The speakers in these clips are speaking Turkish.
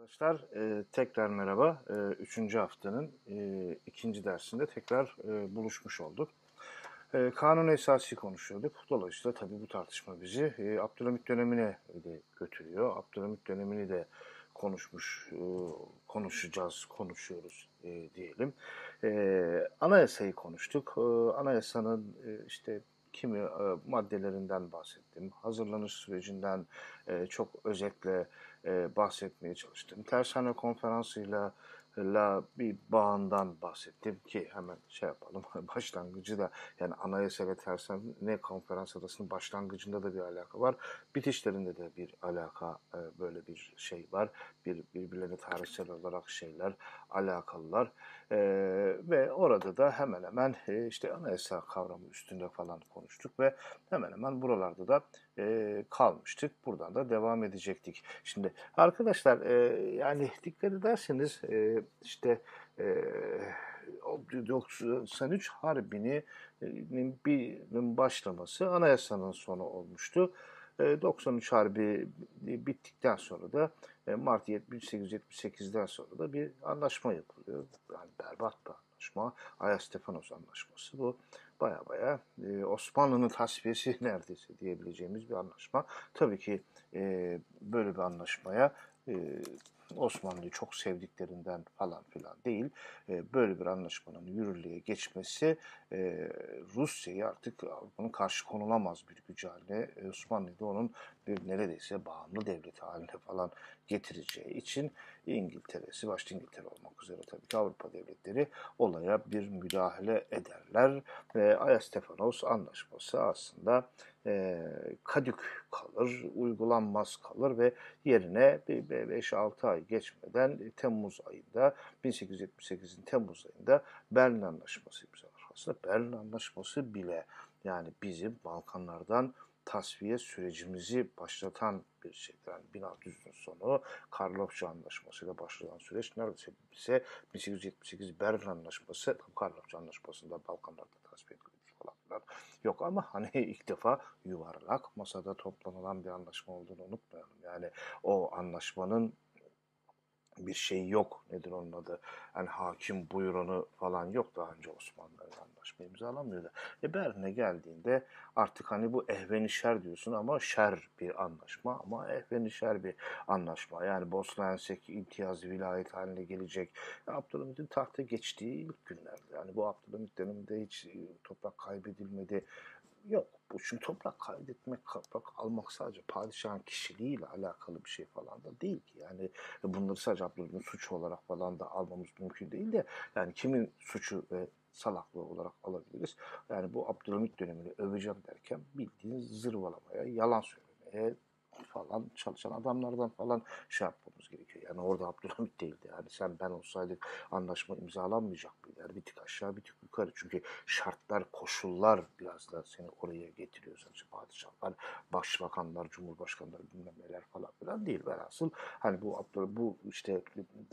Arkadaşlar e, tekrar merhaba. E, üçüncü haftanın e, ikinci dersinde tekrar e, buluşmuş olduk. E, kanun esası konuşuyorduk. Dolayısıyla tabii bu tartışma bizi e, Abdülhamit dönemine de götürüyor. Abdülhamit dönemini de konuşmuş, e, konuşacağız, konuşuyoruz e, diyelim. E, anayasayı konuştuk. E, anayasanın e, işte kimi e, maddelerinden bahsettim. Hazırlanış sürecinden e, çok özetle e, bahsetmeye çalıştım. Tersane konferansıyla la bir bağından bahsettim ki hemen şey yapalım başlangıcı da yani anayasa ve tersane konferans arasının başlangıcında da bir alaka var. Bitişlerinde de bir alaka e, böyle bir şey var. Bir birbirlerine tarihsel olarak şeyler alakalılar. E, ve orada da hemen hemen e, işte anayasa kavramı üstünde falan konuştuk ve hemen hemen buralarda da e, kalmıştık. Buradan da devam edecektik. Şimdi arkadaşlar e, yani dikkat ederseniz e, işte e, 93 Harbi'nin başlaması anayasanın sonu olmuştu. 93 Harbi bittikten sonra da Mart 1878'den sonra da bir anlaşma yapılıyor. Yani berbat bir anlaşma. Ayas-Stefanos anlaşması bu baya baya e, Osmanlı'nın tasfiyesi neredeyse diyebileceğimiz bir anlaşma. Tabii ki e, böyle bir anlaşmaya e, Osmanlı'yı çok sevdiklerinden falan filan değil. E, böyle bir anlaşmanın yürürlüğe geçmesi e, Rusya'yı artık bunun karşı konulamaz bir güç haline, e, Osmanlı'yı da onun bir neredeyse bağımlı devleti haline falan getireceği için İngiltere'si, başta İngiltere olmak üzere tabii ki Avrupa devletleri olaya bir müdahale ederler ve Ayastefanos anlaşması aslında e, kadük kalır, uygulanmaz kalır ve yerine 5-6 ay geçmeden Temmuz ayında 1878'in Temmuz ayında Berlin Anlaşması imzalar. Aslında Berlin Anlaşması bile yani bizim Balkanlardan tasfiye sürecimizi başlatan bir şey. Yani 1600'ün sonu Karlofça Anlaşması'yla başlayan süreç neredeyse bize 1878 Berlin Anlaşması, Karlofça Anlaşması'nda Balkanlarda tasfiye edildi falan filan. Yok ama hani ilk defa yuvarlak masada toplanılan bir anlaşma olduğunu unutmayalım. Yani o anlaşmanın bir şey yok. Nedir onun adı? Yani hakim buyurunu falan yok daha önce Osmanlı anlaşma imzalamıyordu. E Berlin'e geldiğinde artık hani bu ehvenişer diyorsun ama şer bir anlaşma ama ehvenişer bir anlaşma. Yani Bosna Hersek imtiyaz vilayet haline gelecek. Abdülhamit'in tahta geçtiği ilk günlerde. Yani bu Abdülhamit döneminde hiç toprak kaybedilmedi. Yok. Bu çünkü toprak kaydetmek, toprak almak sadece padişahın kişiliğiyle alakalı bir şey falan da değil ki. Yani bunları sadece Abdülhamid'in suçu olarak falan da almamız mümkün değil de yani kimin suçu ve salaklığı olarak alabiliriz. Yani bu Abdülhamit dönemini öveceğim derken bildiğin zırvalamaya, yalan söylemeye, falan çalışan adamlardan falan şey yapmamız gerekiyor. Yani orada Abdülhamit değildi. Yani sen ben olsaydık anlaşma imzalanmayacak mıydı? Yani bir tık aşağı bir tık yukarı. Çünkü şartlar, koşullar biraz da seni oraya getiriyor. Sadece padişahlar, başbakanlar, cumhurbaşkanları bilmem neler falan filan değil. Velhasıl hani bu Abdül, bu işte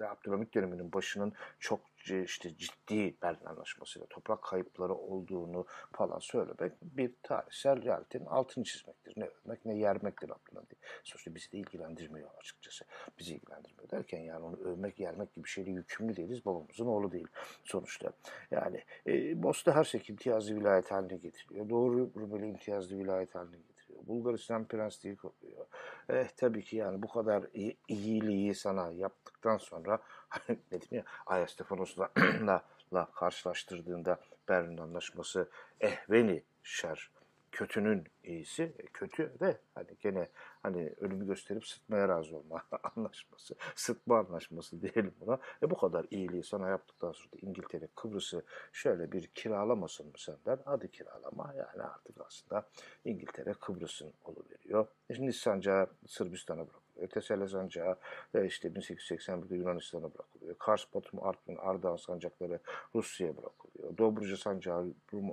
Abdülhamit döneminin başının çok işte ciddi Berlin Anlaşması'yla toprak kayıpları olduğunu falan söylemek bir tarihsel realitenin altını çizmektir. Ne övmek ne yermektir Abdülhamit. Sonuçta bizi de ilgilendirmiyor açıkçası. Bizi ilgilendirmiyor derken yani onu övmek yermek gibi şeyle yükümlü değiliz. Babamızın oğlu değil sonuçta. Yani e, Bosna Hersek imtiyazlı vilayet haline getiriyor. Doğru Rumeli imtiyazlı vilayet haline getiriyor. Bulgaristan prensliği kopuyor. Eh tabii ki yani bu kadar iyiliği sana yaptıktan sonra diyeyim ya Aya Stefanos'la la karşılaştırdığında Berlin Anlaşması ehveni şer kötünün iyisi. E, kötü de hani gene hani ölümü gösterip sıtmaya razı olma anlaşması. Sıtma anlaşması diyelim buna. E bu kadar iyiliği sana yaptıktan sonra da İngiltere Kıbrıs'ı şöyle bir kiralamasın mı senden? Hadi kiralama. Yani artık aslında İngiltere Kıbrıs'ın oluveriyor. E şimdi sancağı Sırbistan'a bırakılıyor. Tesela sancağı e işte 1881'de Yunanistan'a bırakılıyor. Kars, Batum, Artvin, Ardahan sancakları Rusya'ya bırakılıyor. Dobruca sancağı Rum,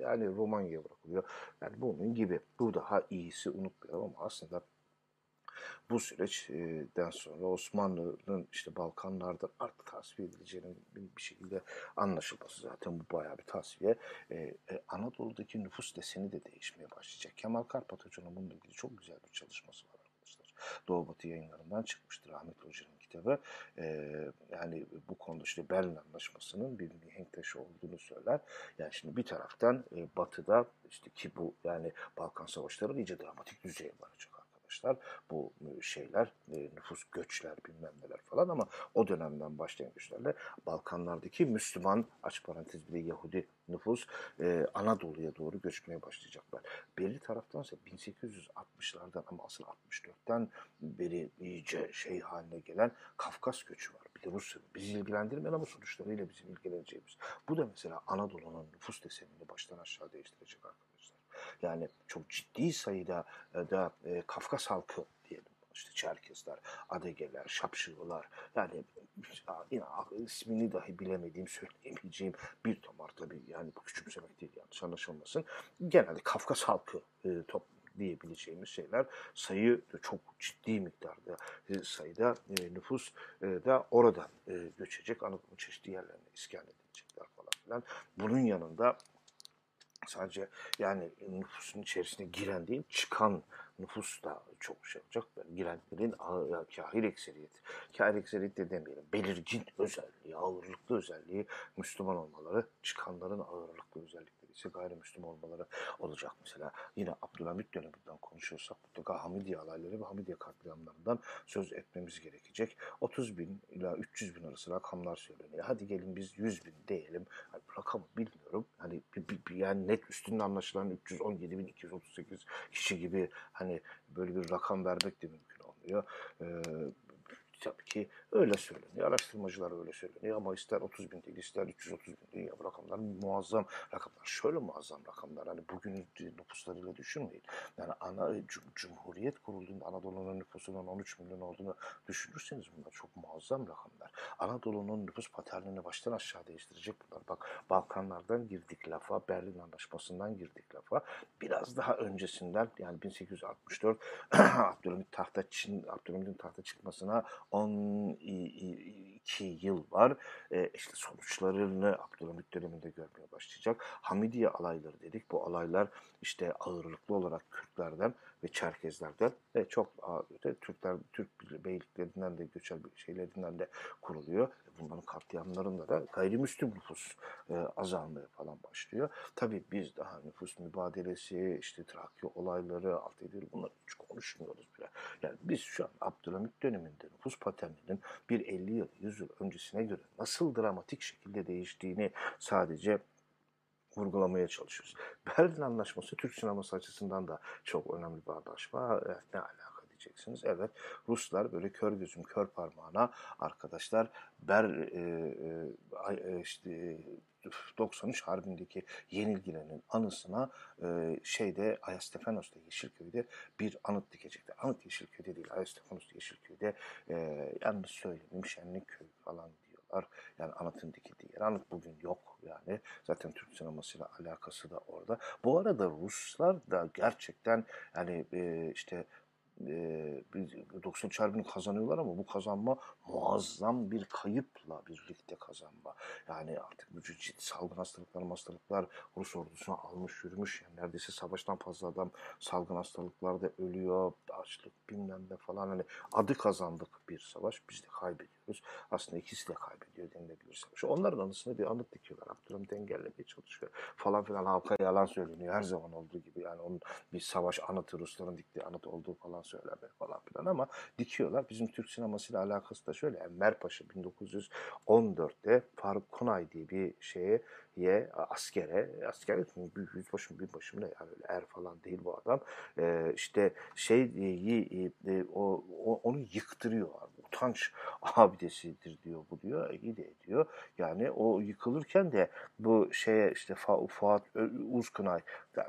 yani Romanya'ya bırakılıyor. Yani bunun gibi. Bu daha iyisi unutmayalım ama aslında bu süreçten sonra Osmanlı'nın işte Balkanlarda artık tasfiye edileceğinin bir şekilde anlaşılması zaten bu bayağı bir tasfiye. Ee, Anadolu'daki nüfus deseni de değişmeye başlayacak. Kemal Karpat Hoca'nın bununla ilgili çok güzel bir çalışması var. Doğu Batı yayınlarından çıkmıştır Ahmet Hoca'nın kitabı. E, yani bu konuda işte Berlin Anlaşması'nın bir mihenk taşı olduğunu söyler. Yani şimdi bir taraftan e, Batı'da işte ki bu yani Balkan Savaşları iyice dramatik düzeye varacak arkadaşlar. Bu şeyler, e, nüfus göçler bilmem neler falan ama o dönemden başlayan göçlerle Balkanlardaki Müslüman, aç parantez bir de Yahudi nüfus e, Anadolu'ya doğru göçmeye başlayacaklar. Belli taraftansa 1860'lardan ama asıl 64'ten beri iyice şey haline gelen Kafkas göçü var. Bir de Rusya. Bizi ilgilendirmeyen ama sonuçlarıyla bizim ilgileneceğimiz. Bu da mesela Anadolu'nun nüfus desenini baştan aşağı değiştirecek arkadaşlar. Yani çok ciddi sayıda e, da e, Kafkas halkı diyelim. İşte Çerkezler, Adegeler, Şapşıvılar yani yine ismini dahi bilemediğim, söyleyemeyeceğim bir tomar tabii. Yani bu küçümsemek değil yanlış anlaşılmasın. Genelde Kafkas halkı e, top diyebileceğimiz şeyler. Sayı çok ciddi miktarda e, sayıda e, nüfus e, da oradan e, göçecek. Anadolu'nun çeşitli yerlerine iskan edilecekler falan filan. Bunun yanında sadece yani nüfusun içerisine giren değil çıkan nüfus da çok şey olacak. Girenlerin kahir ekseriyeti. Kahir ekseriyeti de demeyelim. Belirgin özelliği, ağırlıklı özelliği Müslüman olmaları, çıkanların ağırlıklı özellikleri ise gayrimüslim olmaları olacak mesela. Yine Abdülhamit döneminden konuşuyorsak mutlaka Hamidiye alayları ve Hamidiye katliamlarından söz etmemiz gerekecek. 30 bin ila 300 bin arası rakamlar söyleniyor. Hadi gelin biz 100 bin diyelim. Hani rakamı bilmiyorum. Hani bir, bir, bir, yani net üstünde anlaşılan 317 bin 238 kişi gibi hani böyle bir rakam vermek de mümkün olmuyor. Ee, tabii ki öyle söyleniyor. Araştırmacılar öyle söyleniyor ama ister 30 bin değil, ister 330 bin değil. Bu rakamlar muazzam rakamlar. Şöyle muazzam rakamlar. Hani bugün nüfuslarıyla düşünmeyin. Yani ana cum Cumhuriyet kurulduğunda Anadolu'nun nüfusunun 13 milyon olduğunu düşünürseniz bunlar çok muazzam rakamlar. Anadolu'nun nüfus paternini baştan aşağı değiştirecek bunlar. Bak Balkanlardan girdik lafa, Berlin Anlaşması'ndan girdik lafa. Biraz daha öncesinden yani 1864 Abdülhamit tahta Çin, Abdülhamit'in tahta çıkmasına 12 yıl var. E, işte sonuçlarını Abdülhamit döneminde görmeye başlayacak. Hamidiye alayları dedik. Bu alaylar işte ağırlıklı olarak Kürtlerden ve Çerkezlerden ve çok ağırlıklı Türkler, Türk beyliklerinden de göçer şeylerinden de kuruluyor. Bunların katliamlarında da gayrimüslim nüfus e, azalmaya falan başlıyor. Tabii biz daha nüfus mübadelesi, işte Trakya olayları, alt edil bunları hiç konuşmuyoruz bile. Yani biz şu an Abdülhamit döneminde nüfus paterninin bir 50 yıl, 100 yıl öncesine göre nasıl dramatik şekilde değiştiğini sadece vurgulamaya çalışıyoruz. Berlin Anlaşması Türk sineması açısından da çok önemli bir anlaşma. Evet, ne alaka diyeceksiniz. Evet Ruslar böyle kör gözüm kör parmağına arkadaşlar Ber e, e, işte 93 Harbi'ndeki yenilgilerinin anısına e, şeyde Ayastefanos'ta Yeşilköy'de bir anıt dikecekler. Anıt Yeşilköy'de değil Ayastefanos'ta Yeşilköy'de e, yalnız söylemeyeyim Şenlikköy falan diyorlar. Yani anıtın dikildiği yer. Anıt bugün yok yani. Zaten Türk sinemasıyla alakası da orada. Bu arada Ruslar da gerçekten yani e, işte e, 93 Harbi'ni kazanıyorlar ama bu kazanma muazzam bir kayıpla birlikte kazanma. Yani artık bu ciddi salgın hastalıklar, hastalıklar Rus ordusuna almış yürümüş. Yani neredeyse savaştan fazla adam salgın hastalıklarda ölüyor. Açlık bilmem ne falan. Hani adı kazandık bir savaş. Biz de kaybediyoruz. Aslında ikisi de kaybediyor denilebilir savaş. Onların anısına bir anıt dikiyorlar. Abdülhamit engellemeye çalışıyor. Falan filan halka yalan söyleniyor. Her zaman olduğu gibi. Yani onun bir savaş anıtı Rusların diktiği anıt olduğu falan söylenmiyor falan filan ama dikiyorlar. Bizim Türk sinemasıyla alakası da şöyle. Enver Paşa 1914'te Faruk Konay diye bir şeye ye askere. Asker büyük yüzbaşı binbaşı mı ne yani öyle er falan değil bu adam. Ee, işte şey e, e, o, o onu yıktırıyor utanç abidesidir diyor bu diyor. İyi de ediyor. Yani o yıkılırken de bu şeye işte Fuat Uzkınay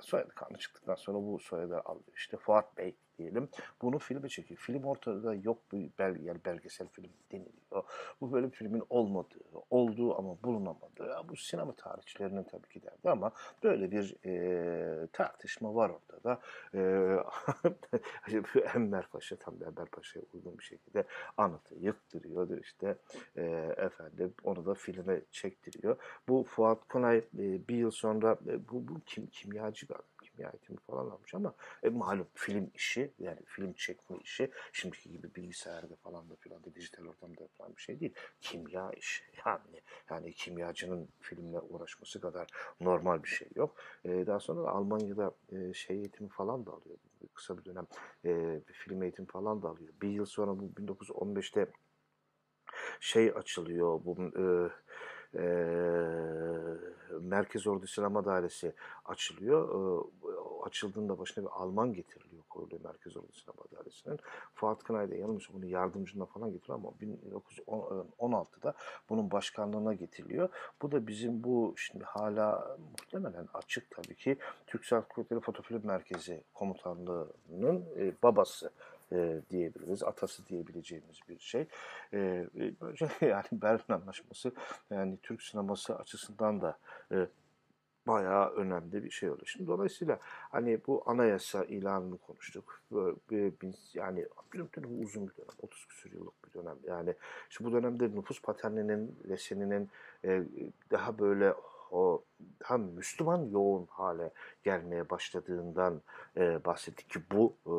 soyadı kanı çıktıktan sonra bu soyadı alıyor işte Fuat Bey diyelim. Bunu filme çekiyor. Film ortada yok bir bel, yani belgesel film deniliyor. Bu böyle bir filmin olmadığı, olduğu ama bulunamadığı. Ya bu sinema tarihçilerinin tabii ki derdi ama böyle bir e, tartışma var orada da. E, Enver Paşa tam Enver Paşa'ya uygun bir şekilde anıtı yıktırıyor işte e, efendim onu da filme çektiriyor. Bu Fuat Konay e, bir yıl sonra e, bu, bu kim kimyacı bir kimya eğitimi falan almış ama e, malum film işi yani film çekme işi şimdiki gibi bilgisayarda falan da filan da dijital ortamda yapılan bir şey değil. Kimya işi yani yani kimyacının filmle uğraşması kadar normal bir şey yok. E, daha sonra da Almanya'da e, şey eğitimi falan da alıyor. Kısa bir dönem e, bir film eğitimi falan da alıyor. Bir yıl sonra bu 1915'te şey açılıyor bu e, e, Merkez Ordu Sinema Dairesi açılıyor. E, açıldığında başına bir Alman getiriliyor koyuluyor Merkez Ordu Sinema Dairesi'nin. Fuat Kınay da yanılmış bunu yardımcına falan getiriyor ama 1916'da bunun başkanlığına getiriliyor. Bu da bizim bu şimdi hala muhtemelen açık tabii ki Türk Silahlı Kuvvetleri Fotofilm Merkezi Komutanlığı'nın e, babası e, diyebiliriz. Atası diyebileceğimiz bir şey. E, yani Berlin Anlaşması yani Türk sineması açısından da e, bayağı önemli bir şey oldu. Şimdi dolayısıyla hani bu anayasa ilanını konuştuk. Böyle, biz yani bir uzun bir dönem, 30 küsur yıllık bir dönem. Yani işte bu dönemde nüfus paterninin, leseninin e, daha böyle o hem Müslüman yoğun hale gelmeye başladığından e, bahsettik ki bu e,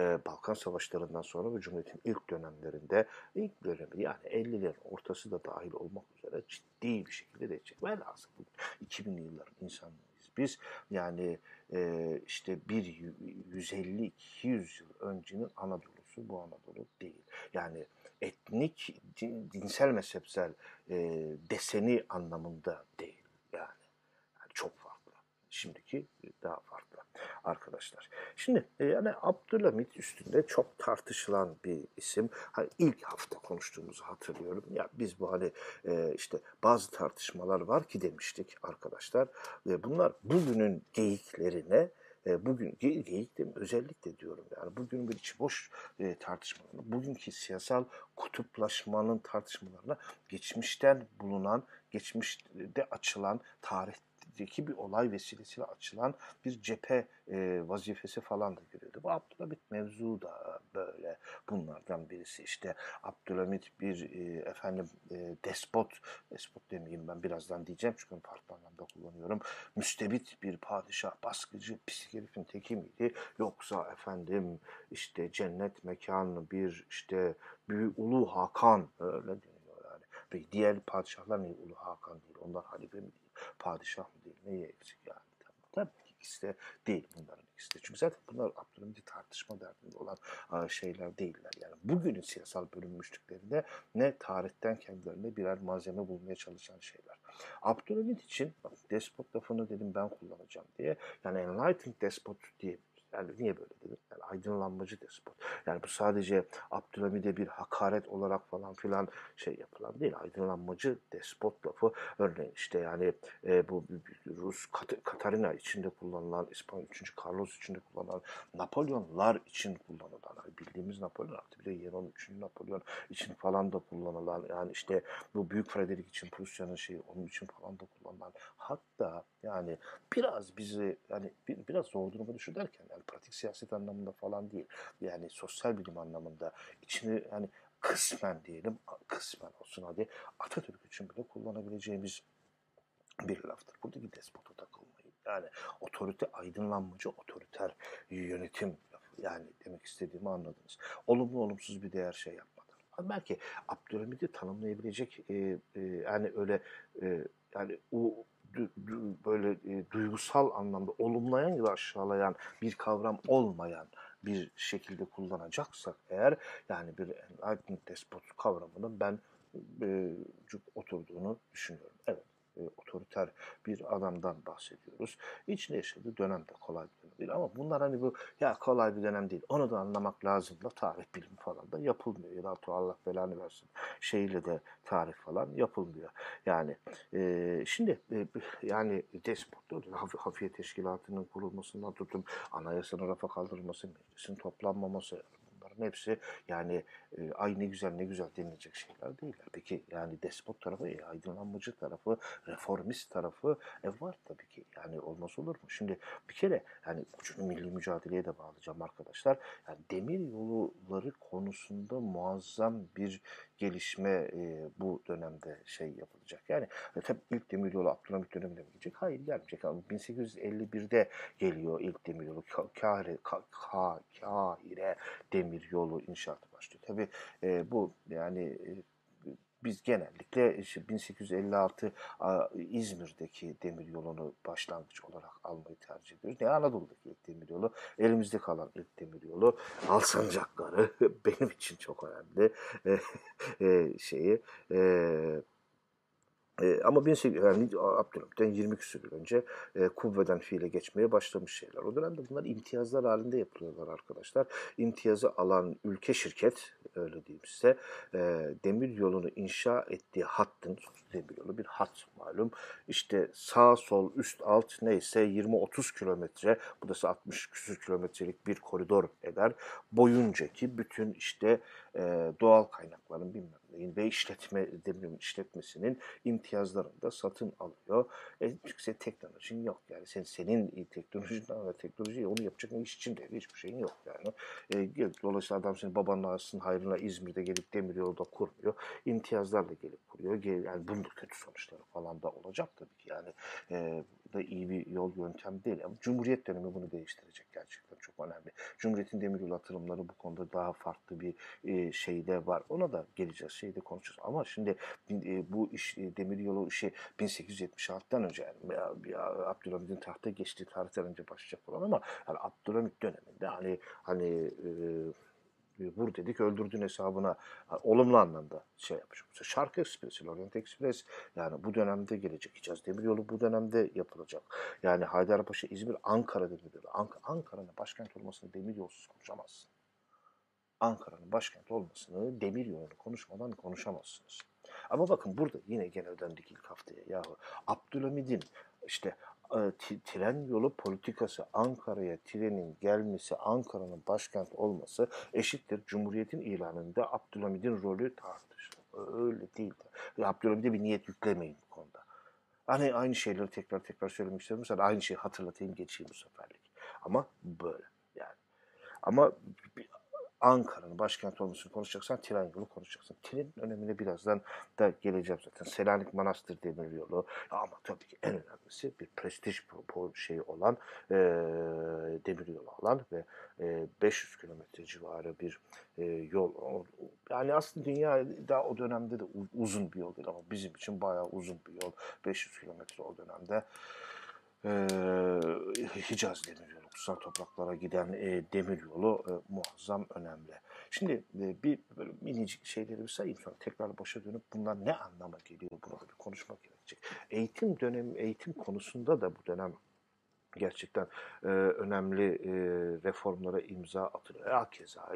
e, Balkan Savaşları'ndan sonra ve Cumhuriyet'in ilk dönemlerinde, ilk dönemi yani 50'lerin ortası da dahil olmak üzere ciddi bir şekilde değişecek. Velhasıl 2000'li yılların insanlarıyız. Biz yani e, işte bir 150-200 yıl öncenin Anadolu'su bu Anadolu değil. Yani etnik, dinsel, mezhepsel e, deseni anlamında değil çok farklı. Şimdiki daha farklı arkadaşlar. Şimdi e, yani Abdülhamit üstünde çok tartışılan bir isim. Hani ilk hafta konuştuğumuzu hatırlıyorum. Ya biz bu hani e, işte bazı tartışmalar var ki demiştik arkadaşlar. Ve bunlar bugünün geyiklerine e, bugün geyik de özellikle diyorum yani bugün bir içi boş e, tartışmalarına, bugünkü siyasal kutuplaşmanın tartışmalarına geçmişten bulunan, geçmişte açılan tarih Türkiye'deki bir olay vesilesiyle açılan bir cephe e, vazifesi falan da görüyordu. Bu Abdülhamit mevzu da böyle bunlardan birisi. İşte Abdülhamit bir e, efendim e, despot, despot demeyeyim ben birazdan diyeceğim çünkü farklı anlamda kullanıyorum. Müstebit bir padişah, baskıcı, psik herifin teki miydi? Yoksa efendim işte cennet mekanı bir işte büyük Ulu Hakan öyle deniyor Ve diğer padişahlar ne Ulu Hakan değil, onlar halife mi değil? padişah mı değil neye eksik yani. Tabii ki ikisi de değil bunların ikisi de. Çünkü zaten bunlar Abdülhamit'i tartışma derdinde olan şeyler değiller. Yani bugünün siyasal bölünmüşlüklerinde ne tarihten kendilerine birer malzeme bulmaya çalışan şeyler. Abdülhamit için despot lafını dedim ben kullanacağım diye. Yani enlightened despot diye yani niye böyle dedim? Yani aydınlanmacı despot. Yani bu sadece Abdülhamid'e bir hakaret olarak falan filan şey yapılan değil. Aydınlanmacı despot lafı örneğin işte yani e, bu Rus Kat Katarina içinde kullanılan, İspanya 3. Carlos içinde kullanılan, Napolyonlar için kullanılan, yani bildiğimiz Napolyon artık bir de yeni 13. Napolyon için falan da kullanılan yani işte bu Büyük Frederick için Prusya'nın şeyi onun için falan da kullanılan hatta yani biraz bizi yani bir, biraz zor duruma düşür derken yani pratik siyaset anlamında falan değil. Yani sosyal bilim anlamında içini yani kısmen diyelim, kısmen olsun hadi Atatürk için bile kullanabileceğimiz bir laftır. Buradaki despota takılmayın. Yani otorite aydınlanmacı, otoriter yönetim yani demek istediğimi anladınız. Olumlu olumsuz bir değer şey yapmadan. Belki Abdülhamid'i tanımlayabilecek e, e, yani öyle e, yani o böyle e, duygusal anlamda olumlayan ya da aşağılayan bir kavram olmayan bir şekilde kullanacaksak eğer yani bir enlightened despot kavramının ben e, oturduğunu düşünüyorum. Evet e, otoriter bir adamdan bahsediyoruz. İçinde yaşadığı dönem de kolay bir dönem değil ama bunlar hani bu ya kolay bir dönem değil. Onu da anlamak lazım da tarih bilimi falan da yapılmıyor. Ya da Allah belanı versin şeyle de tarih falan yapılmıyor. Yani e, şimdi e, yani despotlu haf hafiye teşkilatının kurulmasından tutun anayasanın rafa kaldırılması, meclisin toplanmaması bunların hepsi yani e, ay ne güzel ne güzel denilecek şeyler değiller. Peki yani despot tarafı, e, aydınlanmacı tarafı, reformist tarafı e, var tabii ki. Yani olmaz olur mu? Şimdi bir kere yani ucunu milli mücadeleye de bağlayacağım arkadaşlar. Yani demir yolları konusunda muazzam bir gelişme e, bu dönemde şey yapılacak. Yani e, tabii ilk demiryolu Abdülhamit döneminde mi gelecek? Hayır gelmeyecek. Ama 1851'de geliyor ilk demiryolu. Kahire, Ka Kahire demiryolu inşaatı başlıyor. Tabii e, bu yani e, biz genellikle işte 1856 İzmir'deki demiryolunu başlangıç olarak almayı tercih ediyoruz. Ne Anadolu'daki ilk demiryolu, elimizde kalan ilk demiryolu, Alsancakları benim için çok önemli e, şeyi. E, e, ama 18, yani Abdülhamit'ten 20 küsur yıl önce e, kuvveden fiile geçmeye başlamış şeyler. O dönemde bunlar imtiyazlar halinde yapılıyorlar arkadaşlar. İmtiyazı alan ülke şirket, öyle diyeyim size, e, demir yolunu inşa ettiği hattın, demir yolu bir hat malum, işte sağ sol üst alt neyse 20-30 kilometre, bu da 60 küsur kilometrelik bir koridor eder. Boyuncaki bütün işte e, doğal kaynakların bilmem neyin ve işletme demirin işletmesinin imtiyazlarını da satın alıyor. E, çünkü teknolojin yok yani. Sen, senin teknolojin ve teknoloji onu yapacak ne iş için de hiçbir şeyin yok yani. E, dolayısıyla adam senin babanın ağasının hayrına İzmir'de gelip demir yolu da kurmuyor. İmtiyazlarla gelip kuruyor. Yani bunun kötü sonuçları falan da olacak tabii ki yani. E, da iyi bir yol yöntem değil. Ama Cumhuriyet dönemi bunu değiştirecek gerçekten çok önemli. Cumhuriyet'in demiryolu atılımları bu konuda daha farklı bir e, şeyde var. Ona da geleceğiz, şeyde konuşacağız. Ama şimdi e, bu iş e, demiryolu işi 1876'dan önce yani ya, Abdülhamid'in tahta geçtiği tarihten önce başlayacak olan ama yani Abdülhamid döneminde hani hani e, vur dedik öldürdün hesabına olumlu anlamda şey yapmış. Şarkı Ekspresi, Orient Express yani bu dönemde gelecek. Hicaz Demiryolu bu dönemde yapılacak. Yani Haydarpaşa, İzmir, Ankara Demiryolu. Ank Ankara'nın başkent olmasını demiryolsuz konuşamazsın. Ankara'nın başkent olmasını demiryolunu konuşmadan konuşamazsınız. Ama bakın burada yine gene döndük ilk haftaya. Yahu Abdülhamid'in işte tren yolu politikası Ankara'ya trenin gelmesi, Ankara'nın başkent olması eşittir. Cumhuriyet'in ilanında Abdülhamid'in rolü tartışılır. Öyle değil. Abdülhamid'e bir niyet yüklemeyin bu konuda. Hani aynı şeyleri tekrar tekrar söylemek istiyorum. Mesela aynı şeyi hatırlatayım geçeyim bu seferlik. Ama böyle yani. Ama Ankara'nın başkent olmasını konuşacaksan tren yolu konuşacaksın. Trenin önemine birazdan da geleceğim zaten. Selanik Manastır Demir Yolu ama tabii ki en önemlisi bir prestij şey olan e, demir yolu olan ve e, 500 kilometre civarı bir e, yol. Yani aslında dünya da o dönemde de uzun bir yol değil ama bizim için bayağı uzun bir yol. 500 kilometre o dönemde. E, Hicaz Demir Yolu kutsal topraklara giden e, demir yolu e, muazzam önemli. Şimdi e, bir böyle minicik şeyleri bir sayayım sonra tekrar başa dönüp bunlar ne anlama geliyor burada bir konuşmak gerekecek. Eğitim dönemi, eğitim konusunda da bu dönem gerçekten e, önemli e, reformlara imza atılıyor. Hakeza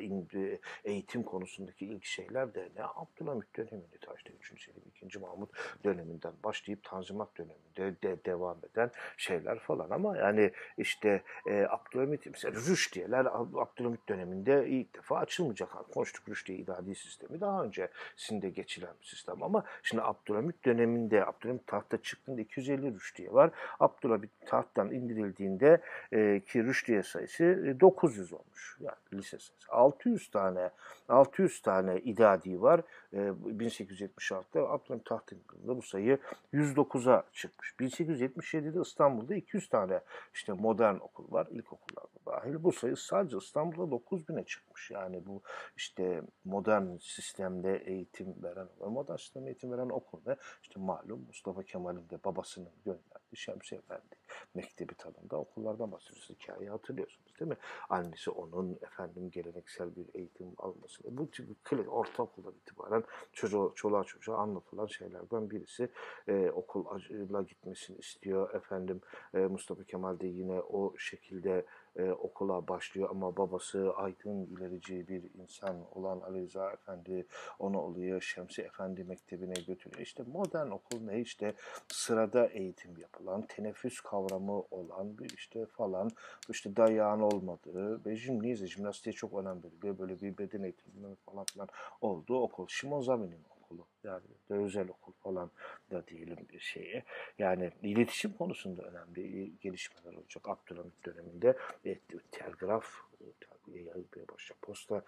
eğitim konusundaki ilk şeyler de ne Abdülhamit döneminde taşta 3. Selim 2. Mahmut döneminden başlayıp Tanzimat döneminde de devam eden şeyler falan ama yani işte e, Abdülhamit mesela Rüşdiyeler Abdülhamit döneminde ilk defa açılmayacak. Konuştuk Rüşdiye idadi sistemi daha öncesinde geçilen bir sistem ama şimdi Abdülhamit döneminde Abdülhamit tahta çıktığında 250 Rüşdiye var. Abdülhamit tahttan indirildi verildiğinde e, ki rüştiye sayısı 900 e, olmuş. Yani lise sayısı. 600 tane 600 tane idadi var. E, 1876'da Abdülhamit Taht'ın bu sayı 109'a çıkmış. 1877'de İstanbul'da 200 tane işte modern okul var. İlkokullarda dahil. Bu sayı sadece İstanbul'da 9000'e çıkmış. Yani bu işte modern sistemde eğitim veren, modern sistemde eğitim veren okul ne? İşte malum Mustafa Kemal'in de babasının gönderdiği Şemsi Efendi Mektebi tadında okullardan bahsediyoruz. Hikayeyi hatırlıyorsunuz değil mi? Annesi onun efendim geleneksel bir eğitim alması. Bu tip ortaokuldan itibaren çocuğa, çoluğa çocuğa anlatılan şeylerden birisi. Ee, okula gitmesini istiyor. Efendim e, Mustafa Kemal de yine o şekilde e, okula başlıyor ama babası aydın ilerici bir insan olan Ali Rıza Efendi onu oluyor Şemsi Efendi Mektebi'ne götürüyor. İşte modern okul ne işte sırada eğitim yapılan, teneffüs kavramı olan bir işte falan işte dayağın olmadığı ve jimnize, jimnastiğe çok önem veriliyor. Böyle bir beden eğitimi falan filan olduğu okul. Şimon Zami'nin okulu yani de özel okul falan da diyelim bir şeye. Yani iletişim konusunda önemli gelişmeler olacak. Abdülhamit döneminde e, telgraf yayılmaya başlayacak. Posta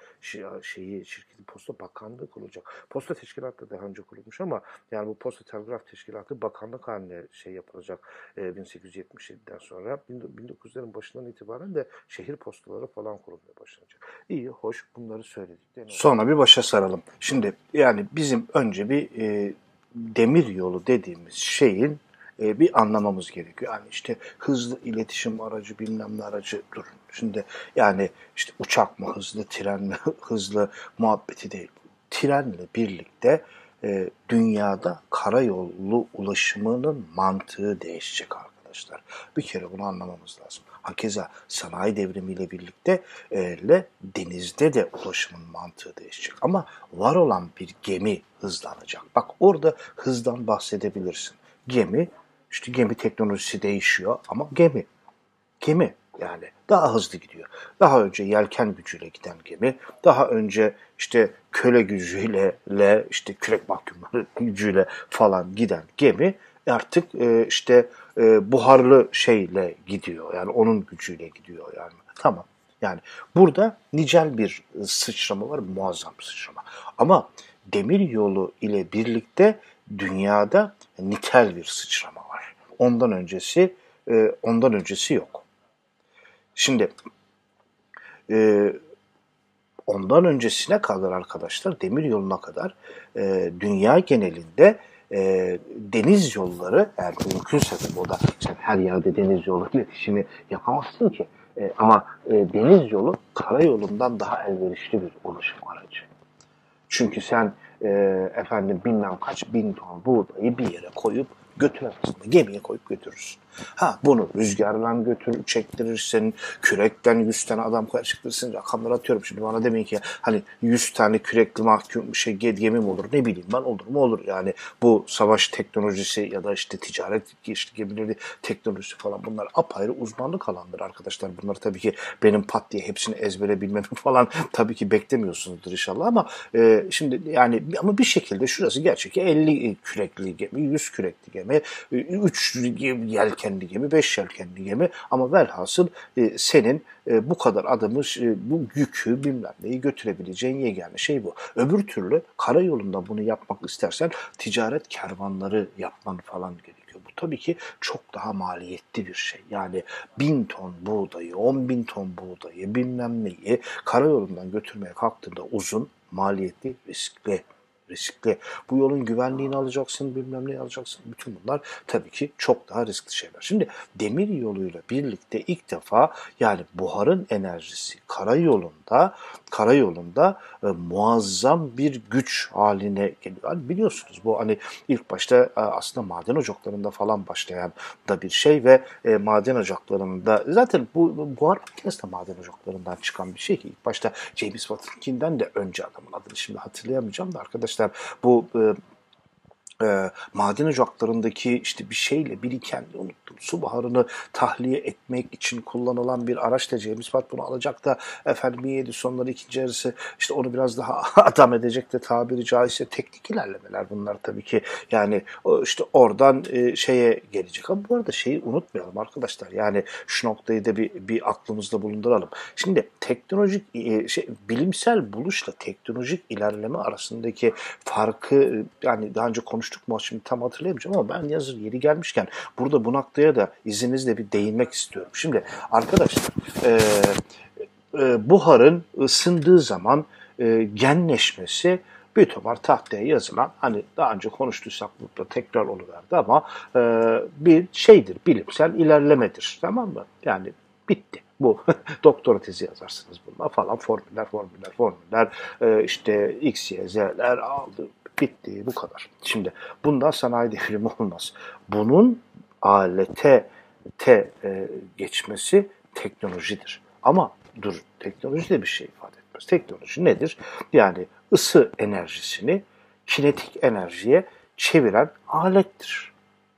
şeyi şirketin posta bakanlığı kurulacak. Posta teşkilatı daha önce kurulmuş ama yani bu posta telgraf teşkilatı bakanlık haline şey yapılacak e, 1877'den sonra 1900'lerin başından itibaren de şehir postaları falan kurulmaya başlanacak. İyi, hoş bunları söyledik. Sonra bir başa saralım. Şimdi yani bizim önce bir e, demir yolu dediğimiz şeyin e, bir anlamamız gerekiyor. Yani işte hızlı iletişim aracı bilmem ne aracı durun. Şimdi yani işte uçak mı hızlı, tren mi hızlı muhabbeti değil. Trenle birlikte e, dünyada karayolu ulaşımının mantığı değişecek arkadaşlar. Bir kere bunu anlamamız lazım. Hakeza sanayi devrimiyle birlikte e, denizde de ulaşımın mantığı değişecek. Ama var olan bir gemi hızlanacak. Bak orada hızdan bahsedebilirsin. Gemi işte gemi teknolojisi değişiyor ama gemi. Gemi yani daha hızlı gidiyor. Daha önce yelken gücüyle giden gemi, daha önce işte köle gücüyle, le, işte kürek mahkumları gücüyle falan giden gemi artık e, işte e, buharlı şeyle gidiyor. Yani onun gücüyle gidiyor yani. Tamam. Yani burada nicel bir sıçrama var, muazzam sıçrama. Ama demir yolu ile birlikte dünyada nitel bir sıçrama Ondan öncesi e, ondan öncesi yok. Şimdi e, ondan öncesine kadar arkadaşlar demir yoluna kadar e, dünya genelinde e, deniz yolları eğer mümkünse tabii o da sen her yerde deniz yolu iletişimi yapamazsın ki. E, ama e, deniz yolu karayolundan daha elverişli bir ulaşım aracı. Çünkü sen e, efendim bilmem kaç bin ton buğdayı bir yere koyup götüremezsin. Gemiye koyup götürürsün. Ha bunu rüzgarla götür, çektirirsin, kürekten 100 tane adam koyar çıktırsın. Rakamları atıyorum şimdi bana demeyin ki hani 100 tane kürekli mahkum şey gemi mi olur ne bileyim ben olur mu olur yani bu savaş teknolojisi ya da işte ticaret işte gemileri teknolojisi falan bunlar apayrı uzmanlık alanları arkadaşlar. Bunlar tabii ki benim pat diye hepsini ezbere bilmemi falan tabii ki beklemiyorsunuzdur inşallah ama e, şimdi yani ama bir şekilde şurası gerçek 50 kürekli gemi, 100 kürekli gemi, 3 yelken yelkenli gemi, beş yelkenli gemi ama velhasıl e, senin e, bu kadar adamı, e, bu yükü bilmem neyi götürebileceğin yegane şey bu. Öbür türlü karayolunda bunu yapmak istersen ticaret kervanları yapman falan gerekiyor. Bu tabii ki çok daha maliyetli bir şey. Yani bin ton buğdayı, on bin ton buğdayı bilmem neyi karayolundan götürmeye kalktığında uzun, maliyetli, riskli riskli. Bu yolun güvenliğini alacaksın, bilmem ne alacaksın. Bütün bunlar tabii ki çok daha riskli şeyler. Şimdi demir yoluyla birlikte ilk defa yani buharın enerjisi karayolunda karayolunda e, muazzam bir güç haline geliyor. Hani biliyorsunuz bu hani ilk başta e, aslında maden ocaklarında falan başlayan da bir şey ve e, maden ocaklarında zaten bu buhar makinesi de maden ocaklarından çıkan bir şey ki ilk başta James Watt'ınkinden de önce adamın adını şimdi hatırlayamayacağım da arkadaşlar İşlər bu e, e, e, maden ocaklarındaki işte bir şeyle biriken unuttum. Su baharını tahliye etmek için kullanılan bir araçla James Watt bunu alacak da efendim 17 sonları ikinci yarısı işte onu biraz daha adam edecek de tabiri caizse teknik ilerlemeler bunlar tabii ki. Yani işte oradan e, şeye gelecek. Ama bu arada şeyi unutmayalım arkadaşlar. Yani şu noktayı da bir, bir aklımızda bulunduralım. Şimdi teknolojik e, şey, bilimsel buluşla teknolojik ilerleme arasındaki farkı yani daha önce konuş konuştuk mu şimdi tam hatırlayamayacağım ama ben yazır yeri gelmişken burada bu noktaya da izninizle bir değinmek istiyorum. Şimdi arkadaşlar e, e, buharın ısındığı zaman e, genleşmesi Bütomar tahtaya yazılan hani daha önce konuştuysak burada tekrar oluverdi ama e, bir şeydir bilimsel ilerlemedir tamam mı? Yani bitti bu doktora tezi yazarsınız bununla falan formüller formüller formüller e, işte x y z'ler aldı Bitti bu kadar. Şimdi bundan sanayi devrimi olmaz. Bunun alete te e, geçmesi teknolojidir. Ama dur teknoloji de bir şey ifade etmez. Teknoloji nedir? Yani ısı enerjisini kinetik enerjiye çeviren alettir.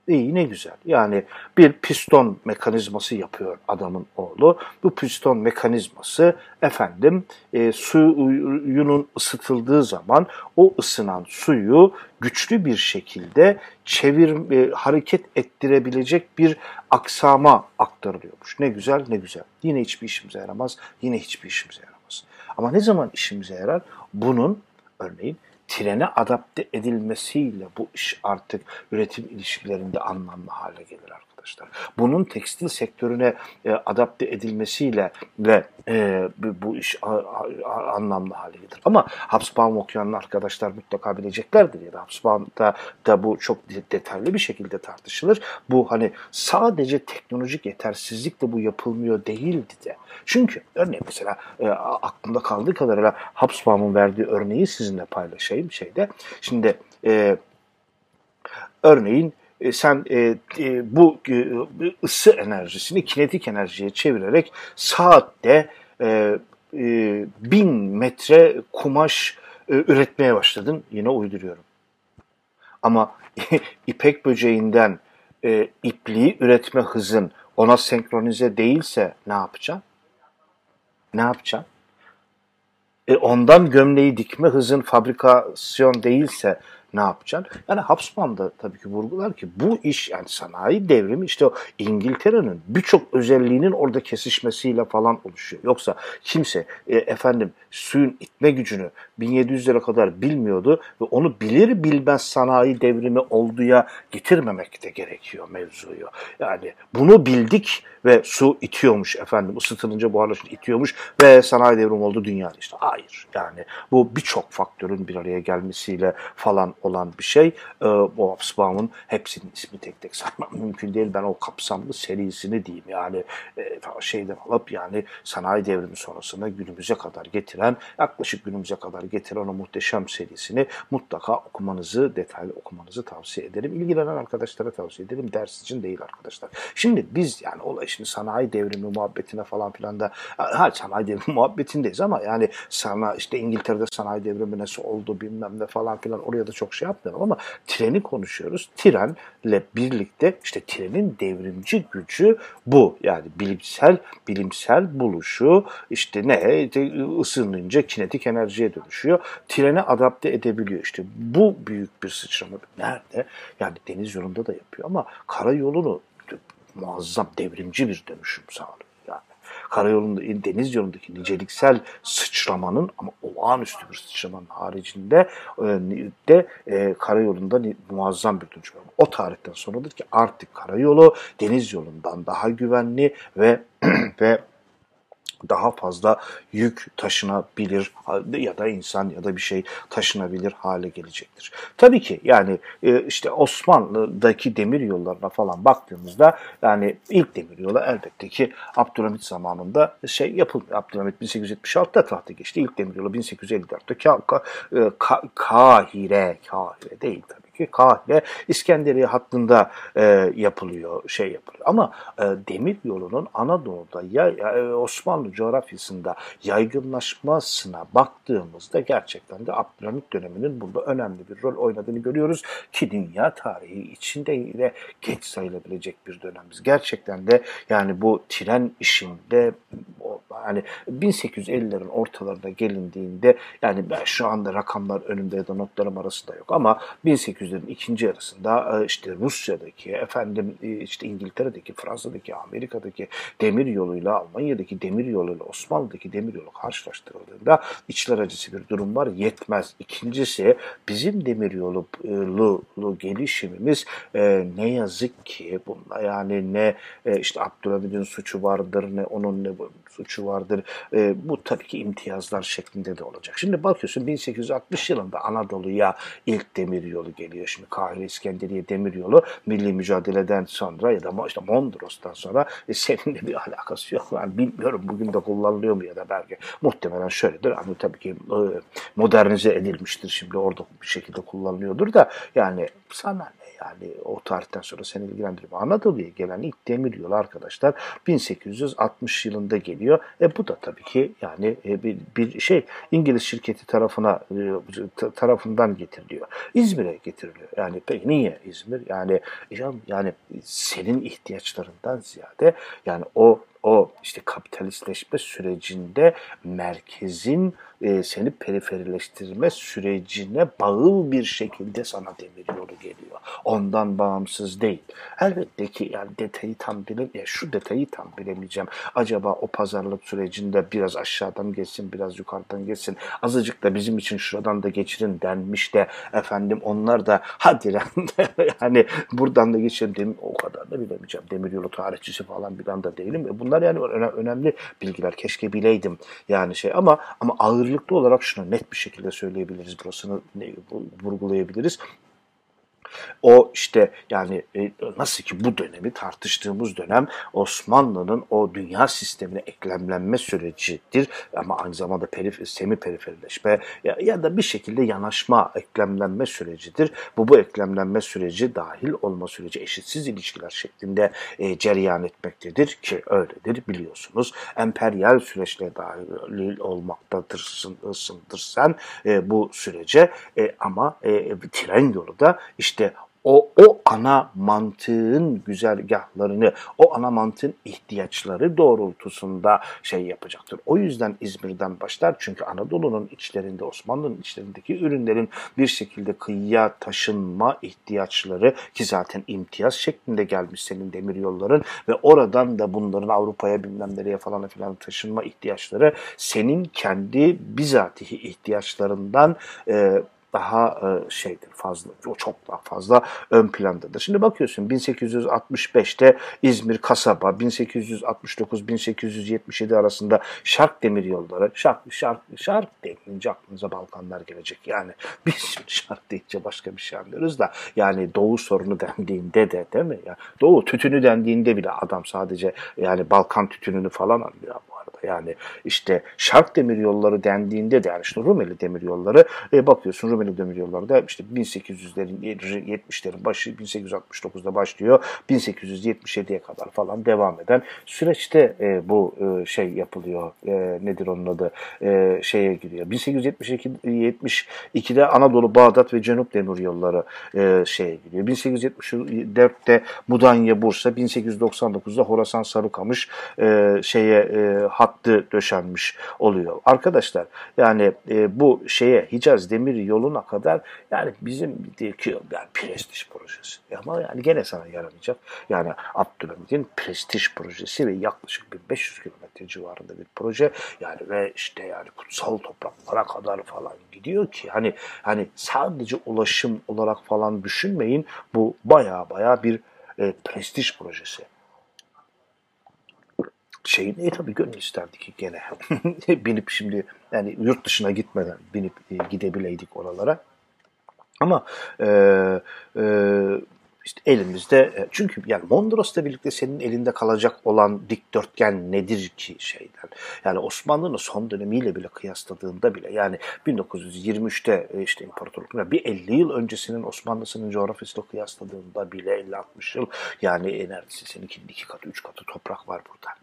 İyi ne güzel. Yani bir piston mekanizması yapıyor adamın oğlu. Bu piston mekanizması efendim e, suyunun ısıtıldığı zaman o ısınan suyu güçlü bir şekilde çevir e, hareket ettirebilecek bir aksama aktarılıyormuş. Ne güzel ne güzel. Yine hiçbir işimize yaramaz. Yine hiçbir işimize yaramaz. Ama ne zaman işimize yarar? Bunun örneğin trene adapte edilmesiyle bu iş artık üretim ilişkilerinde anlamlı hale gelir arkadaşlar. Bunun tekstil sektörüne e, adapte edilmesiyle ve e, bu iş a, a, anlamlı hale gelir. Ama Hobsbawm okuyan arkadaşlar mutlaka bileceklerdir ya da Hobsbawm'da da bu çok detaylı bir şekilde tartışılır. Bu hani sadece teknolojik yetersizlikle bu yapılmıyor değildi de. Çünkü örneğin mesela e, aklımda kaldığı kadarıyla Hobsbawm'un verdiği örneği sizinle paylaşayım şeyde. Şimdi e, örneğin e, sen e, e, bu e, ısı enerjisini kinetik enerjiye çevirerek saatte e, e, bin metre kumaş e, üretmeye başladın. Yine uyduruyorum. Ama ipek böceğinden e, ipliği üretme hızın ona senkronize değilse ne yapacaksın? Ne yapacaksın? E, ondan gömleği dikme hızın fabrikasyon değilse ne yapacaksın? Yani Habsburg da tabii ki vurgular ki bu iş yani sanayi devrimi işte o İngiltere'nin birçok özelliğinin orada kesişmesiyle falan oluşuyor. Yoksa kimse e, efendim suyun itme gücünü 1700'lere kadar bilmiyordu ve onu bilir bilmez sanayi devrimi olduğuya getirmemek de gerekiyor mevzuyu. Yani bunu bildik ve su itiyormuş efendim ısıtılınca buharlaşınca itiyormuş ve sanayi devrimi oldu dünyada işte. Hayır yani bu birçok faktörün bir araya gelmesiyle falan olan bir şey. E, bu Hobsbawm'ın hepsinin ismi tek tek saymak mümkün değil. Ben o kapsamlı serisini diyeyim yani e, şeyden alıp yani sanayi devrimi sonrasında günümüze kadar getiren yaklaşık günümüze kadar getiren o muhteşem serisini mutlaka okumanızı, detaylı okumanızı tavsiye ederim. İlgilenen arkadaşlara tavsiye ederim. Ders için değil arkadaşlar. Şimdi biz yani olay şimdi sanayi devrimi muhabbetine falan filan da ha sanayi devrimi muhabbetindeyiz ama yani sana işte İngiltere'de sanayi devrimi nasıl oldu bilmem ne falan filan oraya da çok şey yapmıyorum ama treni konuşuyoruz. Trenle birlikte işte trenin devrimci gücü bu. Yani bilimsel bilimsel buluşu işte ne ısınınca kinetik enerjiye dönüşüyor. Trene adapte edebiliyor. İşte bu büyük bir sıçrama. Nerede? Yani deniz yolunda da yapıyor ama karayolunu muazzam devrimci bir dönüşüm sağlıyor. Karayolunda, deniz yolundaki niceliksel sıçramanın ama olağanüstü bir sıçramanın haricinde e, de e, karayolunda muazzam bir dönüşüm. O tarihten sonradır ki artık karayolu deniz yolundan daha güvenli ve ve daha fazla yük taşınabilir ya da insan ya da bir şey taşınabilir hale gelecektir. Tabii ki yani e, işte Osmanlı'daki demir yollarına falan baktığımızda yani ilk demir yolu elbette ki Abdülhamit zamanında şey yapılmıyor. Abdülhamit 1876'da tahta geçti. İlk demir yolu 1854'te Kahire, Kahire değil tabii ki Kahire İskenderiye hattında e, yapılıyor, şey yapılıyor. Ama e, demir yolunun Anadolu'da ya, ya Osmanlı coğrafyasında yaygınlaşmasına baktığımızda gerçekten de Abdülhamit döneminin burada önemli bir rol oynadığını görüyoruz ki dünya tarihi içinde yine geç sayılabilecek bir dönemiz. Gerçekten de yani bu tren işinde yani 1850'lerin ortalarına gelindiğinde yani ben şu anda rakamlar önümde ya da notlarım arasında yok ama 1800'lerin ikinci yarısında e, işte Rusya'daki efendim e, işte İngiltere'deki Fransa'daki Amerika'daki demir yoluyla Almanya'daki demir yoluyla Osmanlı'daki demir yolu karşılaştırıldığında içler acısı bir durum var yetmez. İkincisi bizim demir yolu e, gelişimimiz ne yazık ki bunda yani ne işte Abdülhamid'in suçu vardır ne onun ne suçu vardır. E, bu tabii ki imtiyazlar şeklinde de olacak. Şimdi bakıyorsun 1860 yılında Anadolu'ya ilk demir yolu geliyor. Şimdi Kahire İskenderiye demir yolu milli mücadeleden sonra ya da işte Mondros'tan sonra e, seninle bir alakası yok. Yani bilmiyorum bugün de kullanılıyor mu ya da belki muhtemelen şöyledir. Hani tabii ki e, modernize edilmiştir şimdi orada bir şekilde kullanılıyordur da yani sana Yani o tarihten sonra seni ilgilendiriyor. Anadolu'ya gelen ilk demir yolu arkadaşlar 1860 yılında geliyor. E bu da tabii ki yani e, bir, bir şey İngiliz şirketi tarafına e, tarafından getiriliyor. İzmir'e getiriliyor. Yani peki niye İzmir? Yani yani senin ihtiyaçlarından ziyade yani o o işte kapitalistleşme sürecinde merkezin e, seni periferileştirme sürecine bağıl bir şekilde sana demir yolu geliyor. Ondan bağımsız değil. Elbette ki yani detayı tam bile, ya şu detayı tam bilemeyeceğim. Acaba o pazarlık sürecinde biraz aşağıdan geçsin, biraz yukarıdan geçsin. Azıcık da bizim için şuradan da geçirin denmiş de efendim onlar da hadi yani buradan da geçelim demin o kadar da bilemeyeceğim. Demiryolu tarihçisi falan bir anda değilim. E bunlar yani önemli bilgiler. Keşke bileydim yani şey ama ama ağır ağırlıklı olarak şunu net bir şekilde söyleyebiliriz. Burasını vurgulayabiliriz. O işte yani e, nasıl ki bu dönemi tartıştığımız dönem Osmanlı'nın o dünya sistemine eklemlenme sürecidir ama aynı zamanda perif semi periferileşme ya, ya da bir şekilde yanaşma eklemlenme sürecidir. Bu bu eklemlenme süreci dahil olma süreci eşitsiz ilişkiler şeklinde e, cereyan etmektedir ki öyledir biliyorsunuz. Emperyal süreçle dahil olmaktadırsın sen e, bu sürece e, ama e, tren yolu da işte o, o ana mantığın güzergahlarını, o ana mantığın ihtiyaçları doğrultusunda şey yapacaktır. O yüzden İzmir'den başlar çünkü Anadolu'nun içlerinde, Osmanlı'nın içlerindeki ürünlerin bir şekilde kıyıya taşınma ihtiyaçları ki zaten imtiyaz şeklinde gelmiş senin demir yolların ve oradan da bunların Avrupa'ya bilmem nereye falan filan taşınma ihtiyaçları senin kendi bizatihi ihtiyaçlarından e, daha e, şeydir fazla o çok daha fazla ön plandadır. Şimdi bakıyorsun 1865'te İzmir kasaba 1869-1877 arasında Şark demir yolları Şark Şark Şark denince aklınıza Balkanlar gelecek. Yani biz Şark deyince başka bir şey anlıyoruz da yani Doğu sorunu dendiğinde de değil mi? Ya Doğu tütünü dendiğinde bile adam sadece yani Balkan tütününü falan anlıyor yani işte Şark Demiryolları dendiğinde de yani işte Rumeli Demiryolları e, bakıyorsun Rumeli Demiryolları da işte 1800'lerin 70'lerin başı 1869'da başlıyor. 1877'ye kadar falan devam eden süreçte e, bu e, şey yapılıyor. E, nedir onun adı? E, şeye giriyor. 1872'de Anadolu, Bağdat ve Cenup Demiryolları e, şeye giriyor. 1874'te Mudanya, Bursa, 1899'da Horasan, Sarıkamış e, şeye e, hat hattı döşenmiş oluyor. Arkadaşlar yani e, bu şeye Hicaz Demir Yolu'na kadar yani bizim ki yani prestij projesi. Ama yani gene sana yaramayacak. Yani Abdülhamid'in prestij projesi ve yaklaşık 1500 kilometre civarında bir proje. Yani ve işte yani kutsal topraklara kadar falan gidiyor ki hani hani sadece ulaşım olarak falan düşünmeyin. Bu baya baya bir e, prestij projesi şeyin e tabii gönül isterdi ki gene binip şimdi yani yurt dışına gitmeden binip e, gidebileydik oralara. Ama e, e, işte elimizde e, çünkü yani Mondros'la birlikte senin elinde kalacak olan dikdörtgen nedir ki şeyden? Yani Osmanlı'nın son dönemiyle bile kıyasladığında bile yani 1923'te e, işte imparatorluk bir 50 yıl öncesinin Osmanlı'sının coğrafyasıyla kıyasladığında bile 50-60 yıl yani neredeyse seninkinin iki katı üç katı toprak var burada.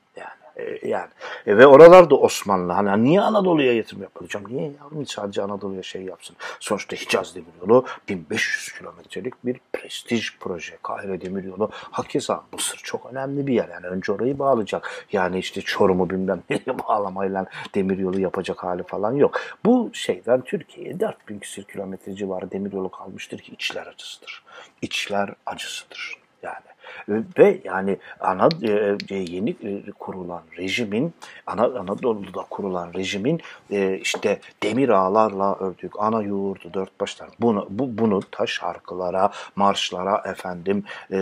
E, yani e, ve oralarda Osmanlı hani niye Anadolu'ya yatırım yapacağım? Niye yavrum sadece Anadolu'ya şey yapsın? Sonuçta Hicaz Demiryolu 1500 kilometrelik bir prestij proje. Kahire Demiryolu hakeza Mısır çok önemli bir yer. Yani önce orayı bağlayacak. Yani işte Çorum'u bilmem nereye bağlamayla demiryolu yapacak hali falan yok. Bu şeyden Türkiye'ye 4000 küsur kilometre civarı demiryolu kalmıştır ki içler acısıdır. İçler acısıdır yani. Ve yani ana e, e, yeni e, kurulan rejimin ana Anadolu'da kurulan rejimin e, işte demir ağlarla ördük ana yurdu dört başlar. Bunu bu bunu ta şarkılara, marşlara efendim e,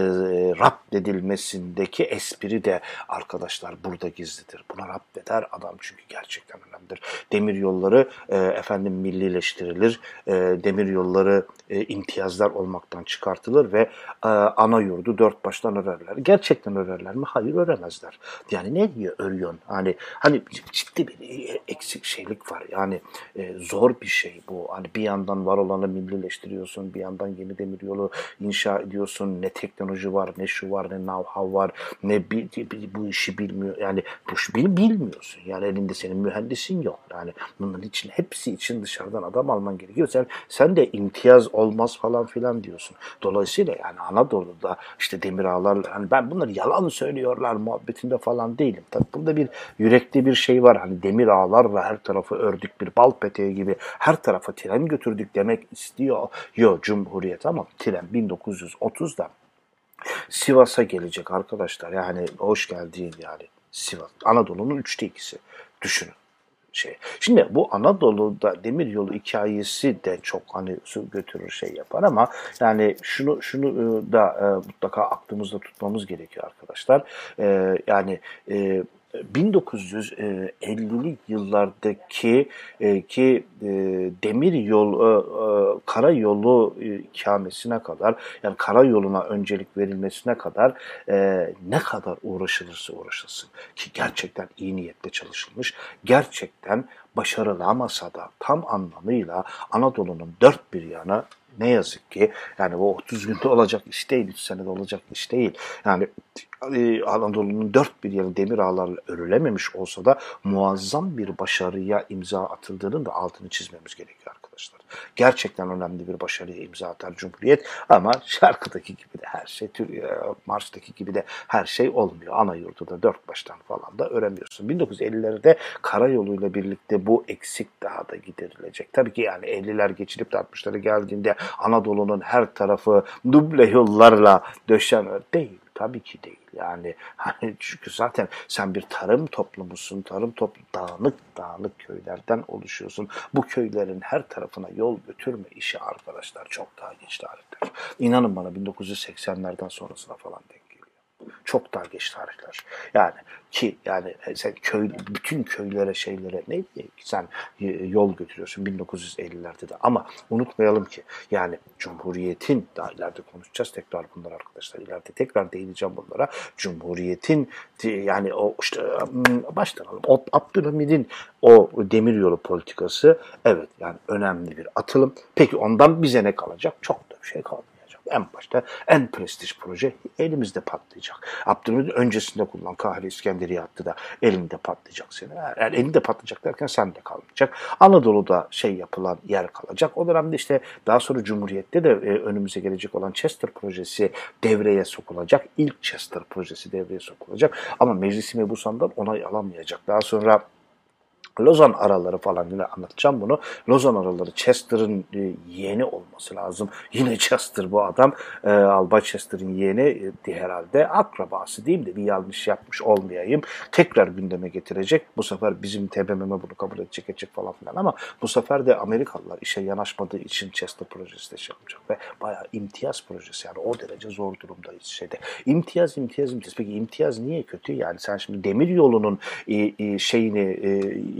rap edilmesindeki espri de arkadaşlar burada gizlidir. Buna rap eder adam çünkü gerçekten önemlidir. Demir yolları e, efendim millileştirilir. E, demir yolları e, imtiyazlar olmaktan çıkartılır ve e, ana yurdu dört baş baştan örerler. Gerçekten örerler mi? Hayır öremezler. Yani ne diyor örüyorsun? Hani hani ciddi bir eksik şeylik var. Yani e, zor bir şey bu. Hani bir yandan var olanı millileştiriyorsun, bir yandan gemi demir yolu inşa ediyorsun. Ne teknoloji var, ne şu var, ne know-how var, ne bir, bir, bu işi bilmiyor. Yani bu işi bilmiyorsun. Yani elinde senin mühendisin yok. Yani bunların için hepsi için dışarıdan adam alman gerekiyor. Sen sen de imtiyaz olmaz falan filan diyorsun. Dolayısıyla yani Anadolu'da işte demir ağlar hani ben bunları yalan söylüyorlar muhabbetinde falan değilim. Tabii burada bir yürekli bir şey var. Hani demir ağlarla her tarafı ördük bir bal peteği gibi her tarafa tren götürdük demek istiyor. Yo Cumhuriyet ama tren 1930'da Sivas'a gelecek arkadaşlar. Yani hoş geldin yani Sivas. Anadolu'nun üçte ikisi. Düşünün şey. Şimdi bu Anadolu'da demir yolu hikayesi de çok hani su götürür şey yapar ama yani şunu şunu e, da e, mutlaka aklımızda tutmamız gerekiyor arkadaşlar. E, yani 1950'li yıllardaki e, ki e, demir yol e, e, karayolu e, ikamesine kadar yani karayoluna öncelik verilmesine kadar e, ne kadar uğraşılırsa uğraşılsın ki gerçekten iyi niyetle çalışılmış gerçekten başarılamasa da tam anlamıyla Anadolu'nun dört bir yana ne yazık ki yani bu 30 günde olacak iş değil, 3 senede olacak iş değil. Yani e, Anadolu'nun dört bir yanı demir ağlarla örülememiş olsa da muazzam bir başarıya imza atıldığının da altını çizmemiz gerekiyor arkadaşlar. Gerçekten önemli bir başarıya imza atar Cumhuriyet ama şarkıdaki gibi de her şey, Mars'taki gibi de her şey olmuyor. Ana yurduda dört baştan falan da öremiyorsun. 1950'lerde karayoluyla birlikte bu eksik daha da giderilecek. Tabii ki yani 50'ler geçirip de 60'lara geldiğinde Anadolu'nun her tarafı duble yollarla döşen değil. Tabii ki değil. Yani hani çünkü zaten sen bir tarım toplumusun. Tarım toplu dağınık dağınık köylerden oluşuyorsun. Bu köylerin her tarafına yol götürme işi arkadaşlar çok daha geç tarihler. İnanın bana 1980'lerden sonrasına falan denk çok daha geç tarihler. Yani ki yani e, sen köy bütün köylere şeylere ne sen e, yol götürüyorsun 1950'lerde de ama unutmayalım ki yani Cumhuriyet'in daha ileride konuşacağız tekrar bunlar arkadaşlar ileride tekrar değineceğim bunlara Cumhuriyet'in yani o işte baştan alalım Abdülhamid'in o demiryolu politikası evet yani önemli bir atılım. Peki ondan bize ne kalacak? Çok da bir şey kalmıyor en başta en prestij proje elimizde patlayacak. Abdülhamid öncesinde kullan Kahire İskenderiye hattı da elinde patlayacak seni. Yani elinde patlayacak derken sen de kalmayacak. Anadolu'da şey yapılan yer kalacak. O dönemde işte daha sonra Cumhuriyet'te de e, önümüze gelecek olan Chester projesi devreye sokulacak. İlk Chester projesi devreye sokulacak. Ama Meclisi Mebusan'dan onay alamayacak. Daha sonra Lozan araları falan yine anlatacağım bunu. Lozan araları Chester'ın e, yeğeni olması lazım. Yine Chester bu adam. E, Alba Chester'ın yeğeni e, herhalde akrabası değil de bir yanlış yapmış olmayayım. Tekrar gündeme getirecek. Bu sefer bizim TBMM bunu kabul edecek edecek falan filan ama bu sefer de Amerikalılar işe yanaşmadığı için Chester projesi de şey yapacak ve bayağı imtiyaz projesi yani o derece zor durumdayız şeyde. İmtiyaz imtiyaz imtiyaz. Peki imtiyaz niye kötü? Yani sen şimdi demir yolunun e, şeyini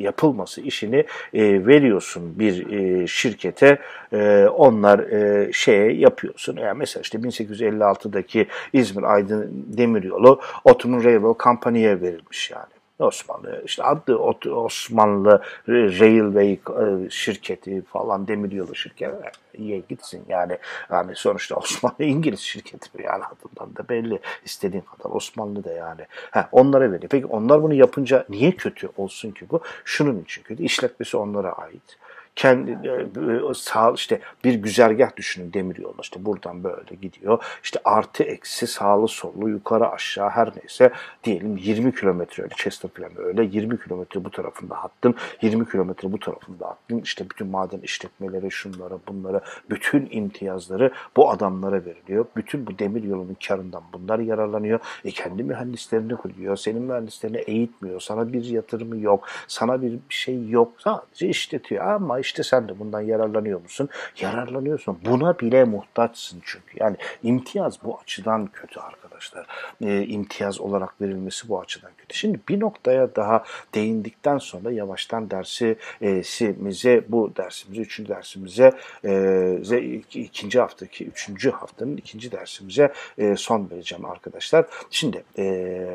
yapılması işini e, veriyorsun bir e, şirkete e, onlar e, şeye yapıyorsun. Yani mesela işte 1856'daki İzmir Aydın Demiryolu Ottoman Railroad Company'ye verilmiş yani. Osmanlı işte adı Osmanlı Railway e, şirketi falan demiryolu şirketi iyi gitsin. Yani yani sonuçta Osmanlı İngiliz şirketi yani adından da belli. İstediğin kadar Osmanlı da yani. Ha, onlara veriyor. Peki onlar bunu yapınca niye kötü olsun ki bu? Şunun için kötü. İşletmesi onlara ait kendi e, e, sağ işte bir güzergah düşünün demir yolu işte buradan böyle gidiyor. İşte artı eksi sağlı sollu yukarı aşağı her neyse diyelim 20 kilometre öyle Chester planı öyle 20 kilometre bu tarafında hattın 20 kilometre bu tarafında hattın işte bütün maden işletmeleri şunları bunları bütün imtiyazları bu adamlara veriliyor. Bütün bu demir yolunun karından bunlar yararlanıyor. E kendi mühendislerini kuruyor. Senin mühendislerini eğitmiyor. Sana bir yatırımı yok. Sana bir şey yok. Sadece işletiyor ama işte sen de bundan yararlanıyor musun? Yararlanıyorsun. Buna bile muhtaçsın çünkü. Yani imtiyaz bu açıdan kötü arkadaşlar. E, imtiyaz olarak verilmesi bu açıdan kötü. Şimdi bir noktaya daha değindikten sonra yavaştan dersi e, simize bu dersimize, üçüncü dersimize e, ikinci haftaki, üçüncü haftanın ikinci dersimize e, son vereceğim arkadaşlar. Şimdi e,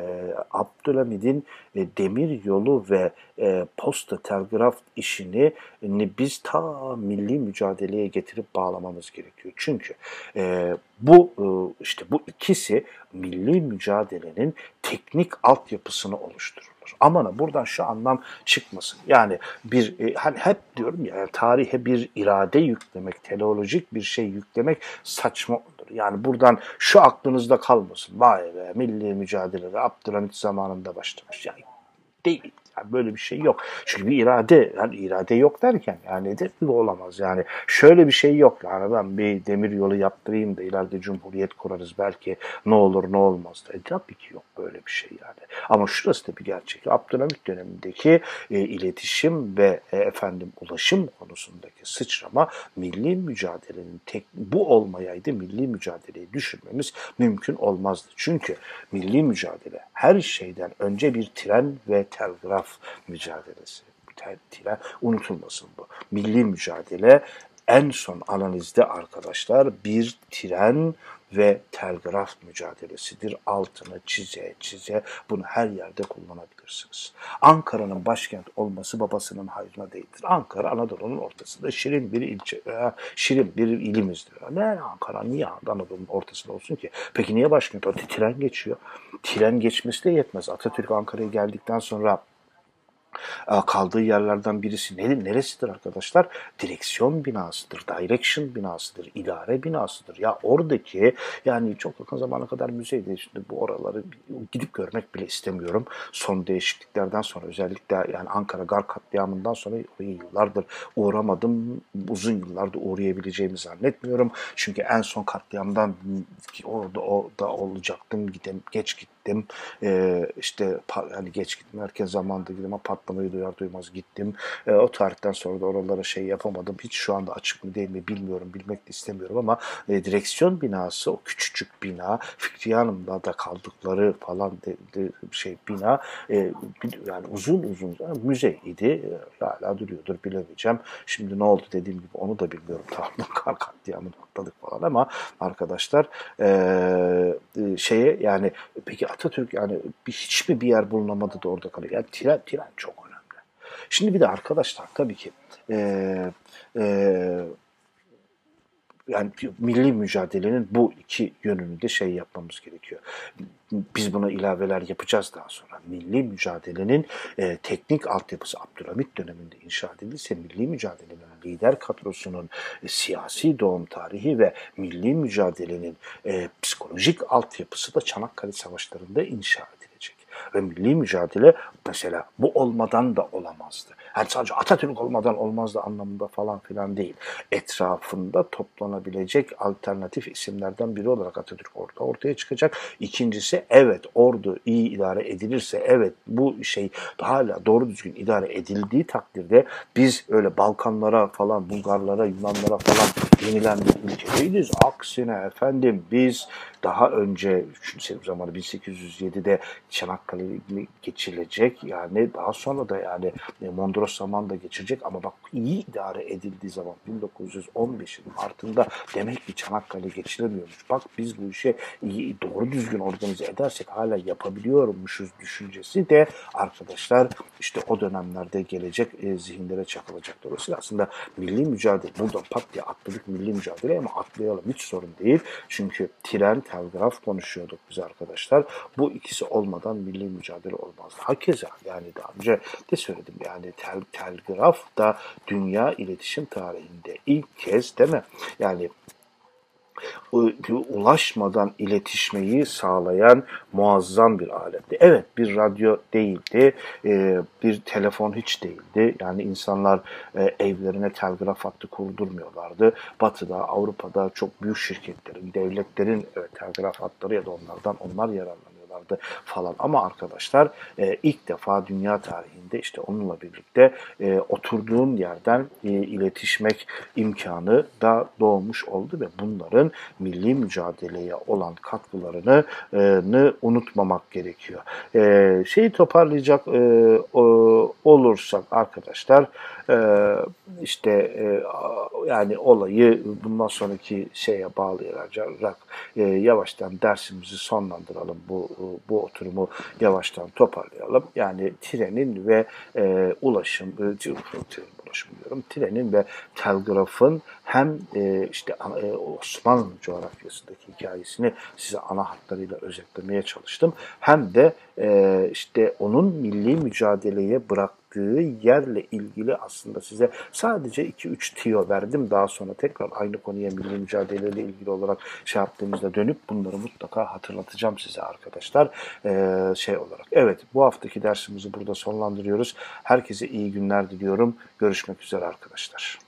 Abdülhamid'in e, demir yolu ve e, posta telgraf işini e, biz ta milli mücadeleye getirip bağlamamız gerekiyor. Çünkü e, bu e, işte bu ikisi milli mücadelenin teknik altyapısını oluşturur. Aman buradan şu anlam çıkmasın. Yani bir e, hani hep diyorum ya tarihe bir irade yüklemek, teleolojik bir şey yüklemek saçma olur. Yani buradan şu aklınızda kalmasın. Vay be milli mücadele Abdülhamit zamanında başlamış. Yani değil. Yani böyle bir şey yok. Çünkü bir irade, yani irade yok derken yani de bu olamaz. Yani şöyle bir şey yok. Yani ben bir demir yolu yaptırayım da ileride cumhuriyet kurarız belki ne olur ne olmaz da. E, tabii ki yok böyle bir şey yani. Ama şurası da bir gerçek. Abdülhamit dönemindeki e, iletişim ve e, efendim ulaşım konusundaki sıçrama milli mücadelenin tek bu olmayaydı milli mücadeleyi düşürmemiz mümkün olmazdı. Çünkü milli mücadele her şeyden önce bir tren ve telgraf mücadelesi. Tren unutulmasın bu. Milli mücadele en son analizde arkadaşlar bir tren ve telgraf mücadelesidir. Altını çize çize bunu her yerde kullanabilirsiniz. Ankara'nın başkent olması babasının hayrına değildir. Ankara Anadolu'nun ortasında şirin bir ilçe, şirin bir ilimizdir. Ne Ankara niye Anadolu'nun ortasında olsun ki? Peki niye başkent? Orada tren geçiyor. Tren geçmesi de yetmez. Atatürk Ankara'ya geldikten sonra kaldığı yerlerden birisi nedir? Neresidir arkadaşlar? Direksiyon binasıdır, direction binasıdır, idare binasıdır. Ya oradaki yani çok yakın zamana kadar müzeydi. Şimdi bu oraları gidip görmek bile istemiyorum. Son değişikliklerden sonra özellikle yani Ankara Gar katliamından sonra yıllardır uğramadım. Uzun yıllardır uğrayabileceğimi zannetmiyorum. Çünkü en son katliamdan orada o da olacaktım. Gidem, geç gittim. Ee, işte hani geç gittim. Erken zamanda gittim ama patlamayı duyar duymaz gittim. E, o tarihten sonra da oralara şey yapamadım. Hiç şu anda açık mı değil mi bilmiyorum. Bilmek de istemiyorum ama e, direksiyon binası o küçücük bina Fikriye Hanım'da da kaldıkları falan de, de, şey bina e, yani uzun uzun yani idi. E, hala duruyordur bilemeyeceğim. Şimdi ne oldu dediğim gibi onu da bilmiyorum. Tamam kar katliamını atladık falan ama arkadaşlar e, e, şeye yani peki Atatürk yani bir, hiç mi bir yer bulunamadı da orada kalıyor? Yani tren, tren çok önemli. Şimdi bir de arkadaşlar tabii ki e, e, yani milli mücadelenin bu iki yönünü de şey yapmamız gerekiyor. Biz buna ilaveler yapacağız daha sonra. Milli mücadelenin e, teknik altyapısı Abdülhamit döneminde inşa edildiyse milli mücadelenin lider kadrosunun e, siyasi doğum tarihi ve milli mücadelenin e, psikolojik altyapısı da Çanakkale Savaşları'nda inşa edilecek. Ve milli mücadele mesela bu olmadan da olamazdı. Yani sadece Atatürk olmadan olmazdı anlamında falan filan değil. Etrafında toplanabilecek alternatif isimlerden biri olarak Atatürk orada ortaya çıkacak. İkincisi evet ordu iyi idare edilirse evet bu şey hala doğru düzgün idare edildiği takdirde biz öyle Balkanlara falan Bulgarlara Yunanlara falan yenilen bir ülke değiliz. Aksine efendim biz daha önce 3. zamanı 1807'de Çanakkale geçilecek yani daha sonra da yani e, Mondros zamanında geçirecek ama bak iyi idare edildiği zaman 1915'in Mart'ında demek ki Çanakkale geçilemiyormuş. Bak biz bu işe iyi, doğru düzgün organize edersek hala yapabiliyormuşuz düşüncesi de arkadaşlar işte o dönemlerde gelecek e, zihinlere çakılacak. Dolayısıyla aslında milli mücadele buradan pat diye atladık milli mücadele ama atlayalım hiç sorun değil. Çünkü tren, telgraf konuşuyorduk biz arkadaşlar. Bu ikisi olmadan milli mücadele olmaz. Hakeza yani daha önce de söyledim yani tel, telgraf da dünya iletişim tarihinde ilk kez değil mi? Yani ulaşmadan iletişmeyi sağlayan muazzam bir aletti. Evet bir radyo değildi, e, bir telefon hiç değildi. Yani insanlar e, evlerine telgraf hattı kurdurmuyorlardı. Batı'da, Avrupa'da çok büyük şirketlerin, devletlerin telgraf hatları ya da onlardan onlar yararlanıyorlardı. Vardı falan. Ama arkadaşlar e, ilk defa dünya tarihinde işte onunla birlikte e, oturduğun yerden e, iletişmek imkanı da doğmuş oldu ve bunların milli mücadeleye olan katkılarını e, unutmamak gerekiyor. E, şeyi toparlayacak e, olursak arkadaşlar e, işte e, yani olayı bundan sonraki şeye bağlayarak e, yavaştan dersimizi sonlandıralım. Bu bu oturumu yavaştan toparlayalım. Yani trenin ve e, ulaşım, e, ulaşım diyorum. Trenin ve telgrafın hem e, işte e, Osmanlı coğrafyasındaki hikayesini size ana hatlarıyla özetlemeye çalıştım. Hem de e, işte onun milli mücadeleye bıraktığı yerle ilgili aslında size sadece 2-3 tiyo verdim. Daha sonra tekrar aynı konuya milli mücadeleyle ilgili olarak şey yaptığımızda dönüp bunları mutlaka hatırlatacağım size arkadaşlar. E, şey olarak. Evet bu haftaki dersimizi burada sonlandırıyoruz. Herkese iyi günler diliyorum. Görüşmek üzere arkadaşlar.